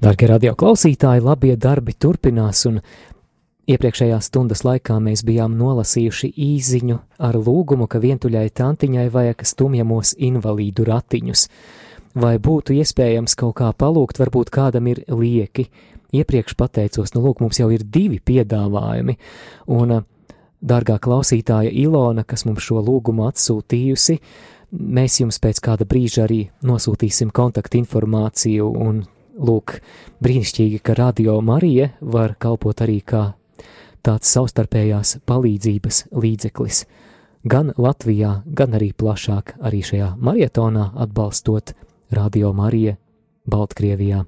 Darbie radio klausītāji, labie darbi turpinās, un iepriekšējās stundas laikā mēs bijām nolasījuši īziņu ar lūgumu, ka vientuļai tantiņai vajag stumjamos invalīdu ratiņus. Vai būtu iespējams kaut kā palūgt, varbūt kādam ir lieki? Iepriekš pateicos, nu lūk, mums jau ir divi piedāvājumi, un, dārgā klausītāja Ilona, kas mums šo lūgumu atsūtījusi, mēs jums pēc kāda brīža arī nosūtīsim kontaktinformāciju un Lūk, brīnišķīgi, ka Radio Marija var kalpot arī kā tāds savstarpējās palīdzības līdzeklis. Gan Latvijā, gan arī plašāk, arī šajā marietonā atbalstot Radio Mariju Baltkrievijā.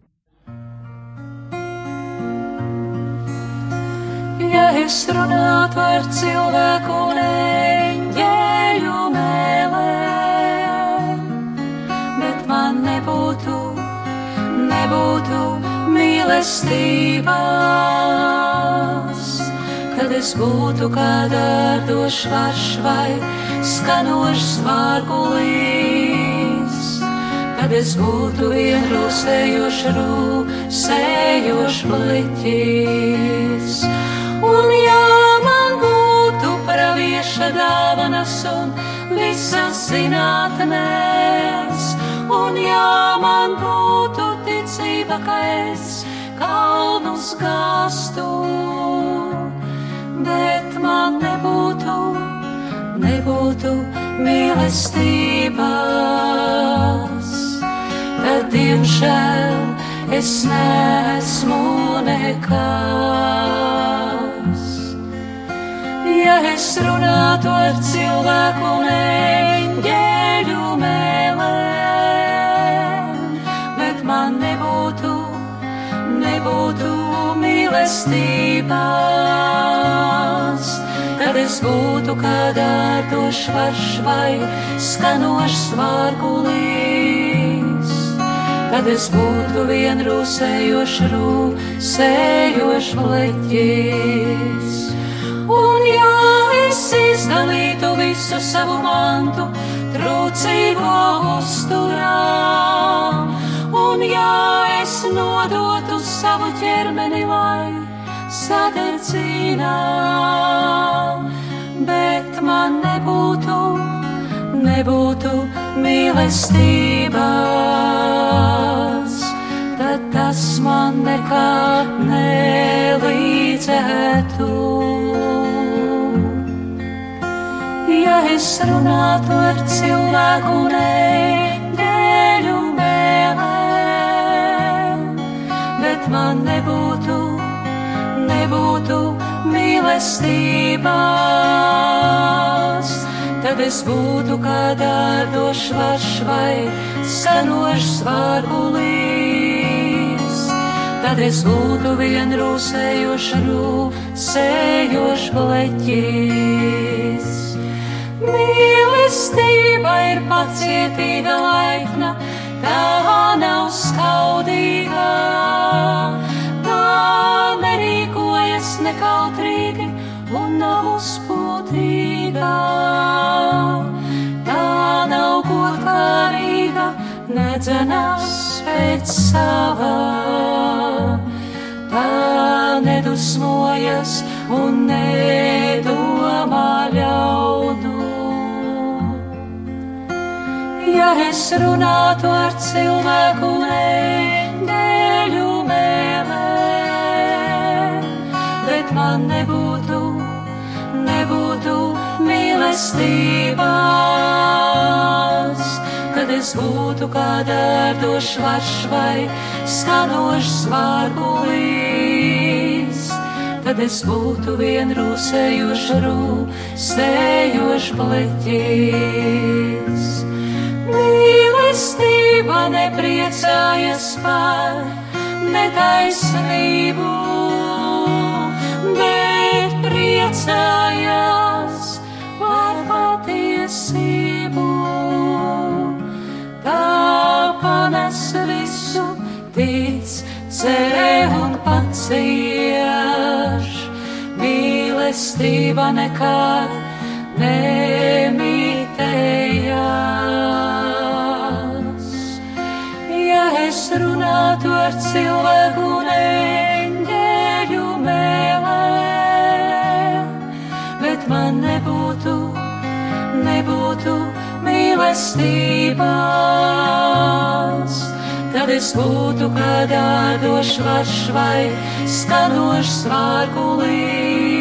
Ja es runātu ar cilvēku un nebūtu mīlestības, tad es būtu kā dārdošs varš vai skanošs vārgulīs, tad es būtu vienrūsējošs rūsējošs bliķis. Un ja man būtu pravieša dāvanas un visas zinātnēs, un ja man būtu ticība, ka es kalnus gāstu, bet man nebūtu, nebūtu mīlestības, tad diemžēl es nesmu nekas. Ja es runātu ar cilvēku un būtu kā dārdošs varš vai skanošs vārgulīs. Tad es būtu vienrūsējošs rūsējošs bleķis. Un ja es izdalītu visu savu mantu, trūcīgo uzturā, un ja es nodotu savu ķermeni, lai sadedzina, bet man nebūtu, nebūtu mīlestības, tad tas man nekā nelīdzētu. Ja es runātu ar cilvēku neģeļu mēlēm, bet man nebūtu, nebūtu mīlestības, tad es būtu kā dārdošs varš vai sanošs vārgulīs. Tad es būtu vienrūsējošs rūsējošs bleķis. Mīlestība ir pacietīga laipna, tā nav skaudīga, nedzenās pēc sava, tā nedusmojas un nedomā ļaudu. Ja es runātu ar cilvēku neģeļu mēlēm, bet man nebūtu, nebūtu mīlestības, kad es būtu kā dārdošs varš vai skanošs vārgulīs, tad es būtu vienrūsējošs rūsējošs pleķis. Mīlestība nepriecājas par netaisnību, bet priecājas tic, cerē un pacieš. Mīlestība nekad nemitējās. Ja es runātu ar cilvēku un eņģeļu mēlē, bet man nebūtu, nebūtu mīlestības. Tad es būtu kā dārdošs varš vai skanošs vārgulīs.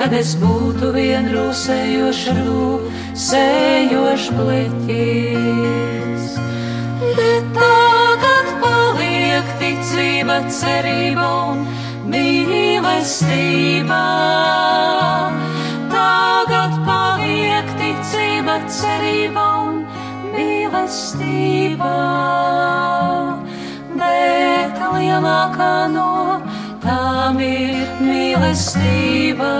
Tad es būtu vien rūsējošs rūsējošs bliķis. Bet tagad paliek ticība, cerība un mīlestība. Tagad paliek ticība, cerība un mīlestība. Bet lielākā no tām ir mīlestība.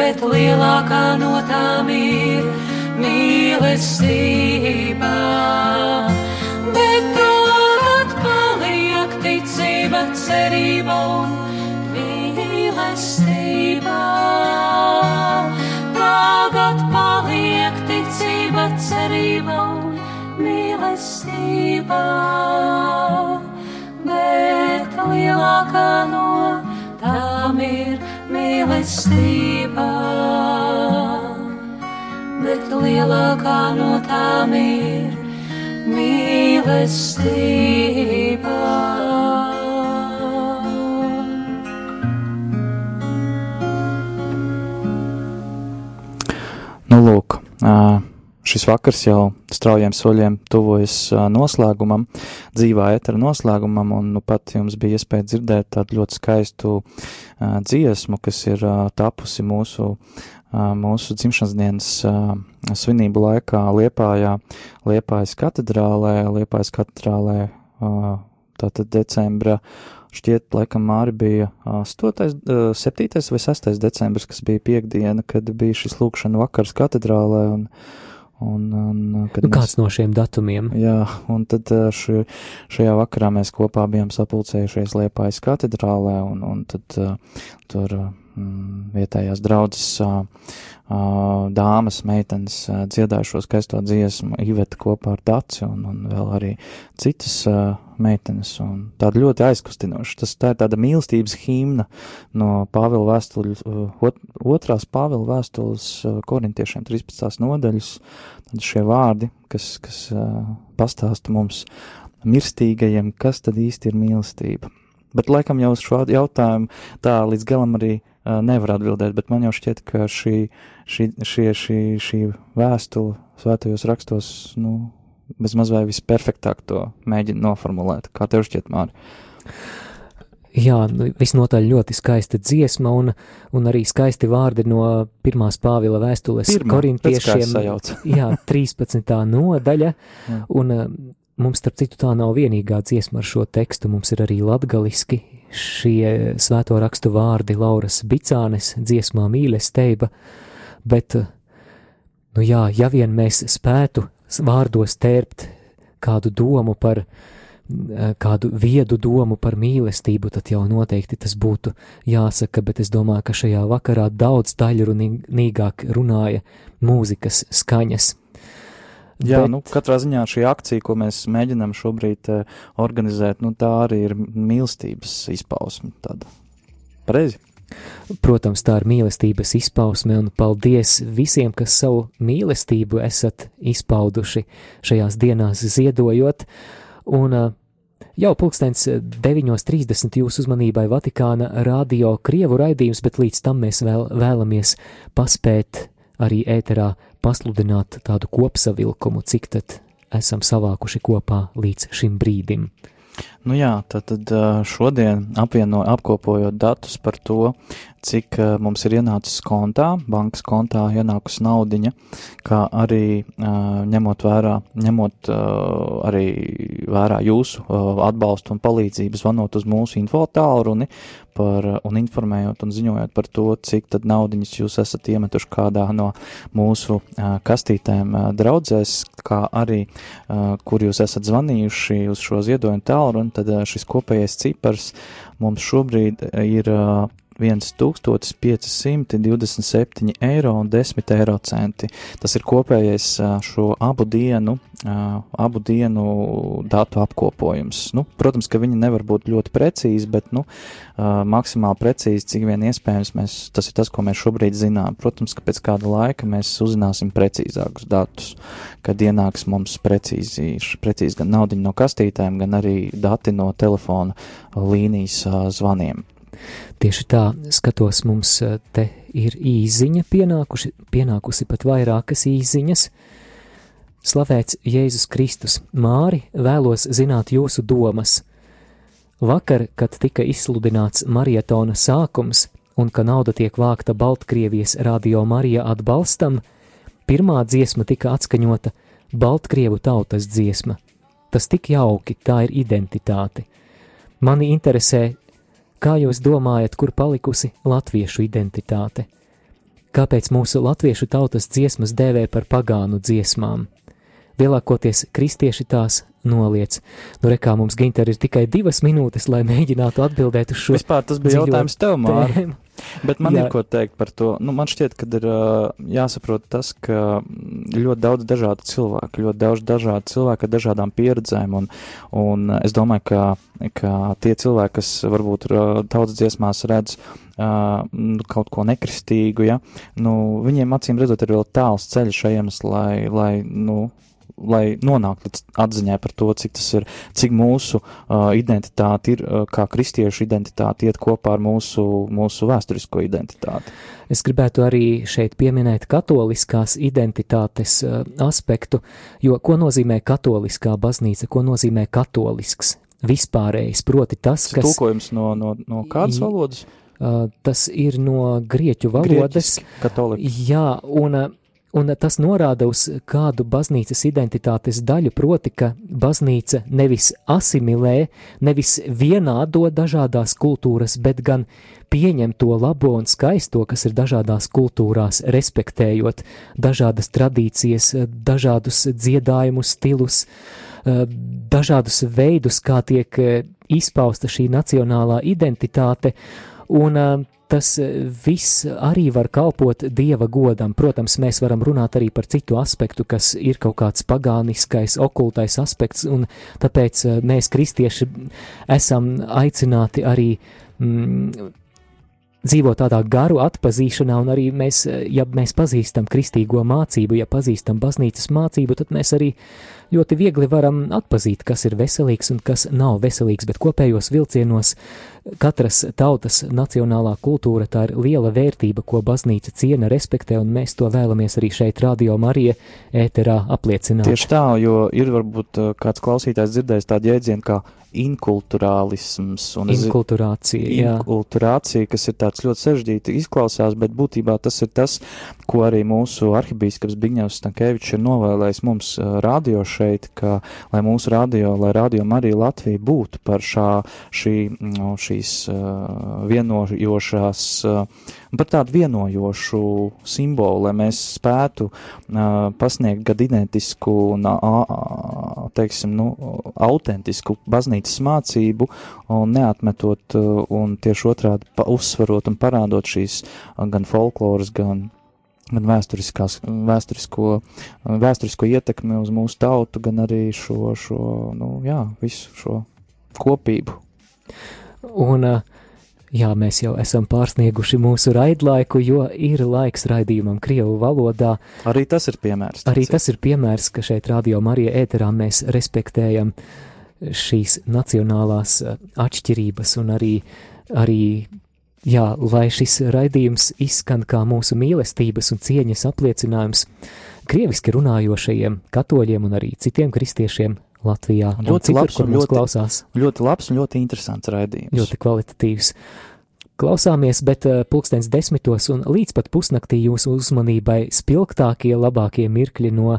Bet lielākā no tām ir mīlestība. Bet tagad paliek ticība, cerība un mīlestība. Bet lielākā no tām ir mīlestība bet lielākā no tām ir mīlestība. Nu, lūk, šis vakars jau straujiem soļiem tuvojas noslēgumam, dzīvā etera noslēgumam, un nu pat jums bija iespēja dzirdēt tādu ļoti skaistu dziesmu, kas ir tapusi mūsu mūsu dzimšanas dienas svinību laikā Liepājā, Liepājas katedrālē, Liepājas katedrālē tātad decembra, šķiet, laikam Māri bija 8, 7 vai 6 decembris, kas bija piekdiena, kad bija šis lūkšana vakars katedrālē, un, un, un nu, mēs, kāds no šiem datumiem? Jā, un tad ši, šajā vakarā mēs kopā bijām sapulcējušies Liepājas katedrālē, un, un tad tur mm, vietējās draudzes dāmas, meitenes dziedāja šo skaisto dziesmu, Iveta kopā ar Daci un, un vēl arī citas meitenes, tāda ļoti aizkustinoša. Tas tā ir tāda mīlestības himna no Pāvila vēstuļu, ot, otrās Pāvila vēstules korintiešiem 13. nodaļas, tad šie vārdi, kas, kas pastāsta mums mirstīgajiem, kas tad īsti ir mīlestība. Bet laikam jau uz šo jautājumu tā līdz galam arī nevar atbildēt, bet man jau šķiet, ka šī, šī, šie, šī, šī vēstule svētajos rakstos, nu, bezmaz vai visperfektāk to mēģina noformulēt. Kā tev šķiet, Māri? Jā, nu, visnotaļ ļoti skaista dziesma un, un arī skaisti vārdi no pirmās Pāvila vēstules Pirmā, korintiešiem. jā, 13. nodaļa. Jā. Un Mums, starp citu, tā nav vienīgā dziesma ar šo tekstu. Mums ir arī latgaliski šie svēto rakstu vārdi Lauras Bicānes dziesmā mīlestība, bet, nu jā, ja vien mēs spētu vārdos tērpt kādu domu par, kādu viedu domu par mīlestību, tad jau noteikti tas būtu jāsaka, bet es domāju, ka šajā vakarā daudz daļrunīgāk runāja mūzikas skaņas Jā, Bet... nu, katrā ziņā šī akcija, ko mēs mēģinām šobrīd uh, organizēt, nu, tā arī ir mīlestības izpausme. Tāda. Pareizi. Protams, tā ir mīlestības izpausme, un paldies visiem, kas savu mīlestību esat izpauduši šajās dienās ziedojot. Un uh, jau pulkstens 9.30 jūsu uzmanībai Vatikāna radio Krievu raidījums, bet līdz tam mēs vēl vēlamies paspēt arī ēterā pasludināt tādu kopsavilkumu, cik tad esam savākuši kopā līdz šim brīdim. Nu jā, tad, tad šodien apvieno, apkopojot datus par to, cik mums ir ienācis kontā, bankas kontā ienākusi naudiņa, kā arī ņemot vērā, ņemot arī vērā jūsu atbalstu un palīdzību, zvanot uz mūsu info tālruni par, un informējot un ziņojot par to, cik tad naudiņas jūs esat iemetuši kādā no mūsu kastītēm draudzēs, kā arī, kur jūs esat zvanījuši uz šo ziedojumu tālu, un tad šis kopējais cipars mums šobrīd ir 1527 eiro un 10 eiro centi. Tas ir kopējais šo abu dienu, abu dienu datu apkopojums. Nu, protams, ka viņi nevar būt ļoti precīzi, bet nu, maksimāli precīzi, cik vien iespējams, mēs, tas ir tas, ko mēs šobrīd zinām. Protams, ka pēc kāda laika mēs uzzināsim precīzākus datus, kad ienāks mums precīzi, precīzi gan naudiņa no kastītēm, gan arī dati no telefona līnijas zvaniem. Tieši tā skatos, mums eh, te ir īziņa pienākuši, pienākusi pat vairākas īziņas. Slavēts Jēzus Kristus, Māri, vēlos zināt jūsu domas. Vakar, kad tika izsludināts marietona sākums un ka nauda tiek vākta Baltkrievijas radio Marija atbalstam, pirmā dziesma tika atskaņota Baltkrievu tautas dziesma. Tas tik jauki, tā ir identitāte. Mani interesē, Kā jūs domājat, kur palikusi latviešu identitāte? Kāpēc mūsu latviešu tautas dziesmas dēvē par pagānu dziesmām? Lielākoties kristieši tās noliec. Nu, rekā mums Ginter ir tikai divas minūtes, lai mēģinātu atbildēt uz šo. Vispār tas bija jautājums tev, Māri. Bet man Jā. ir ko teikt par to. Nu, man šķiet, ka ir jāsaprot tas, ka ļoti daudz dažādu cilvēku, ļoti daudz dažādu cilvēku ar dažādām pieredzēm, un, un es domāju, ka, ka tie cilvēki, kas varbūt tautas dziesmās redz uh, kaut ko nekristīgu, ja, nu, viņiem acīm redzot ir vēl tāls ceļš ejams, lai, lai nu, lai nonāktu līdz atziņai par to, cik tas ir, cik mūsu uh, identitāte ir, uh, kā kristiešu identitāte iet kopā ar mūsu, mūsu vēsturisko identitāti. Es gribētu arī šeit pieminēt katoliskās identitātes uh, aspektu, jo ko nozīmē katoliskā baznīca, ko nozīmē katolisks, vispārējs, proti tas, kas... Tulkojums no, no, no kādas valodas? Uh, tas ir no grieķu valodas. Grieķiski, katolika. Jā, un uh, un tas norāda uz kādu baznīcas identitātes daļu, proti, ka baznīca nevis asimilē, nevis vienādo dažādās kultūras, bet gan pieņem to labo un skaisto, kas ir dažādās kultūrās, respektējot dažādas tradīcijas, dažādus dziedājumu stilus, dažādus veidus, kā tiek izpausta šī nacionālā identitāte, un tas eh, viss arī var kalpot dieva godam. Protams, mēs varam runāt arī par citu aspektu, kas ir kaut kāds pagāniskais, okultais aspekts, un tāpēc eh, mēs, kristieši, esam aicināti arī mm, dzīvo tādā garu atpazīšanā, un arī mēs, eh, ja mēs pazīstam kristīgo mācību, ja pazīstam baznīcas mācību, tad mēs arī ļoti viegli varam atpazīt, kas ir veselīgs un kas nav veselīgs, bet kopējos vilcienos katras tautas nacionālā kultūra tā ir liela vērtība, ko baznīca ciena, respektē, un mēs to vēlamies arī šeit, Radio Marija, ēterā apliecināt. Tieši tā, jo ir varbūt eh, kāds klausītājs dzirdējis tādu jēdzienu kā inkulturālisms. Un inkulturācija, jā. Inkulturācija, kas ir tāds ļoti sarežģīti izklausās, bet būtībā tas ir tas, ko arī mūsu arhibīskaps Biņevs Stankēvičs ir novēlējis mums uh, radio šeit, ka, lai mūsu radio, lai radio Marija Latvija būtu par šā, šī, no, šīs uh, vienojošās, par tādu vienojošu simbolu, lai mēs spētu pasniegt gan identisku un, teiksim, nu, autentisku baznīcas mācību, un neatmetot un tieši otrādi uzsvarot un parādot šīs gan folkloras, gan gan vēsturisko, vēsturisko ietekmi uz mūsu tautu, gan arī šo, šo nu, jā, visu šo kopību. Un, jā, mēs jau esam pārsnieguši mūsu raidlaiku, jo ir laiks raidījumam Krievu valodā. Arī tas ir piemērs. Arī tas ir piemērs, ka šeit Radio Marija ēterā mēs respektējam šīs nacionālās atšķirības un arī, arī jā, lai šis raidījums izskan kā mūsu mīlestības un cieņas apliecinājums krieviski runājošajiem katoļiem un arī citiem kristiešiem Latvijā. Ļoti citur, labs un ļoti, klausās. ļoti labs un ļoti interesants raidījums. Ļoti kvalitatīvs. Klausāmies, bet uh, pulkstens desmitos un līdz pat pusnaktī jūsu uzmanībai spilgtākie, labākie mirkļi no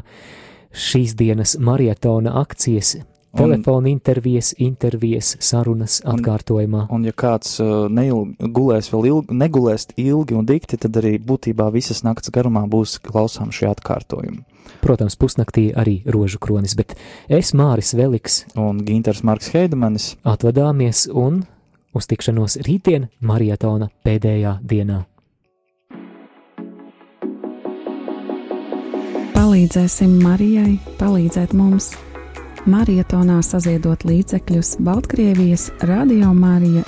šīs dienas marietona akcijas Telefona intervijas, intervijas, sarunas atkārtojumā. Un, un ja kāds uh, neilg, gulēs vēl ilgi, negulēs ilgi un dikti, tad arī būtībā visas nakts garumā būs klausām šie atkārtojumi. Protams, pusnaktī arī rožu kronis, bet es Māris Veliks un Ginters Marks Heidemanis atvadāmies un Uz tikšanos rītdien marietona pēdējā dienā. Palīdzēsim Marijai palīdzēt mums! Marietonā saziedot līdzekļus Baltkrievijas Radio Marija